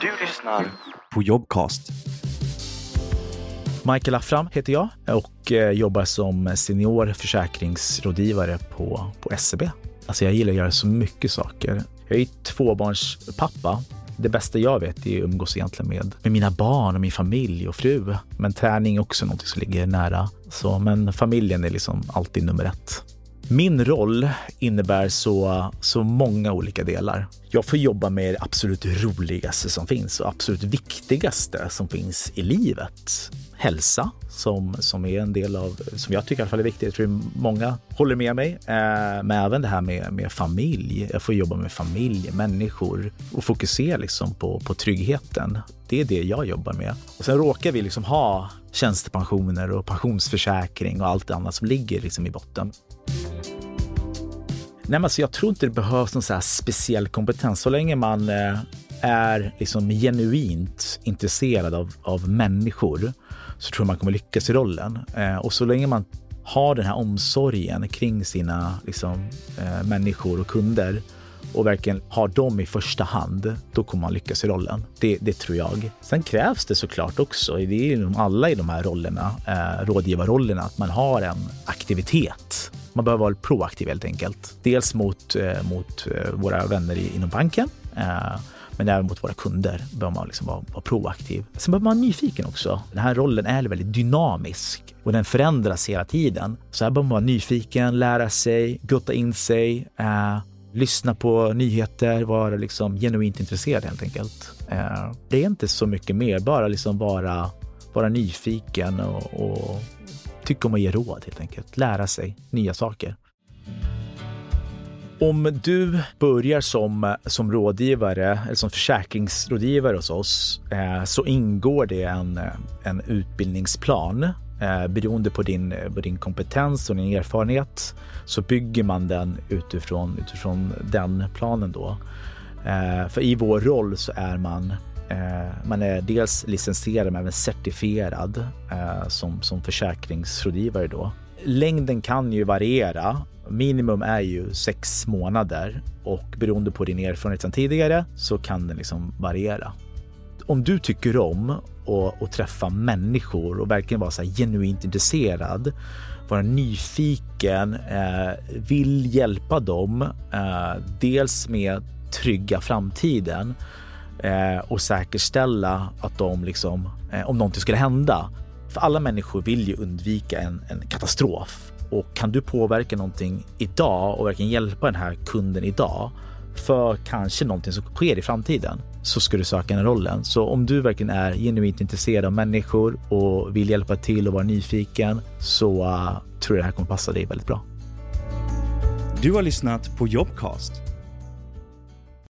Du lyssnar på Jobcast. Michael Affram heter jag och eh, jobbar som senior försäkringsrådgivare på, på SEB. Alltså jag gillar att göra så mycket saker. Jag är tvåbarnspappa. Det bästa jag vet är att umgås egentligen med, med mina barn och min familj och fru. Men träning är också något som ligger nära. Så, men familjen är liksom alltid nummer ett. Min roll innebär så, så många olika delar. Jag får jobba med det absolut roligaste som finns och absolut viktigaste som finns i livet. Hälsa, som, som är en del av, som jag tycker i alla fall är viktigt. Jag tror många håller med mig. Eh, men även det här med, med familj. Jag får jobba med familj, människor och fokusera liksom på, på tryggheten. Det är det jag jobbar med. Och sen råkar vi liksom ha tjänstepensioner och pensionsförsäkring och allt annat som ligger liksom i botten. Nej, men alltså jag tror inte det behövs någon så speciell kompetens. Så länge man eh, är liksom genuint intresserad av, av människor så tror jag man kommer lyckas i rollen. Eh, och så länge man har den här omsorgen kring sina liksom, eh, människor och kunder och verkligen har dem i första hand, då kommer man lyckas i rollen. Det, det tror jag. Sen krävs det såklart också, det är ju alla i de här rollerna, eh, rådgivarrollerna, att man har en aktivitet. Man behöver vara proaktiv helt enkelt. Dels mot, eh, mot eh, våra vänner inom banken, eh, men även mot våra kunder behöver man liksom vara, vara proaktiv. Sen behöver man vara nyfiken också. Den här rollen är väldigt dynamisk och den förändras hela tiden. Så här behöver man vara nyfiken, lära sig, gutta in sig, eh, lyssna på nyheter, vara liksom genuint intresserad helt enkelt. Eh, det är inte så mycket mer, bara liksom vara, vara nyfiken och, och tycka om att ge råd helt enkelt. Lära sig nya saker. Om du börjar som, som rådgivare eller som försäkringsrådgivare hos oss eh, så ingår det en, en utbildningsplan. Eh, beroende på din, på din kompetens och din erfarenhet så bygger man den utifrån, utifrån den planen då. Eh, för i vår roll så är man Eh, man är dels licensierad men även certifierad eh, som, som försäkringsrådgivare då. Längden kan ju variera Minimum är ju sex månader och beroende på din erfarenhet sedan tidigare så kan den liksom variera. Om du tycker om att träffa människor och verkligen vara så genuint intresserad, vara nyfiken, eh, vill hjälpa dem, dels med trygga framtiden Eh, och säkerställa att de liksom, eh, om någonting skulle hända, för alla människor vill ju undvika en, en katastrof och kan du påverka någonting idag och verkligen hjälpa den här kunden idag för kanske någonting som sker i framtiden så ska du söka den rollen. Så om du verkligen är genuint intresserad av människor och vill hjälpa till och vara nyfiken så uh, tror jag det här kommer passa dig väldigt bra. Du har lyssnat på Jobcast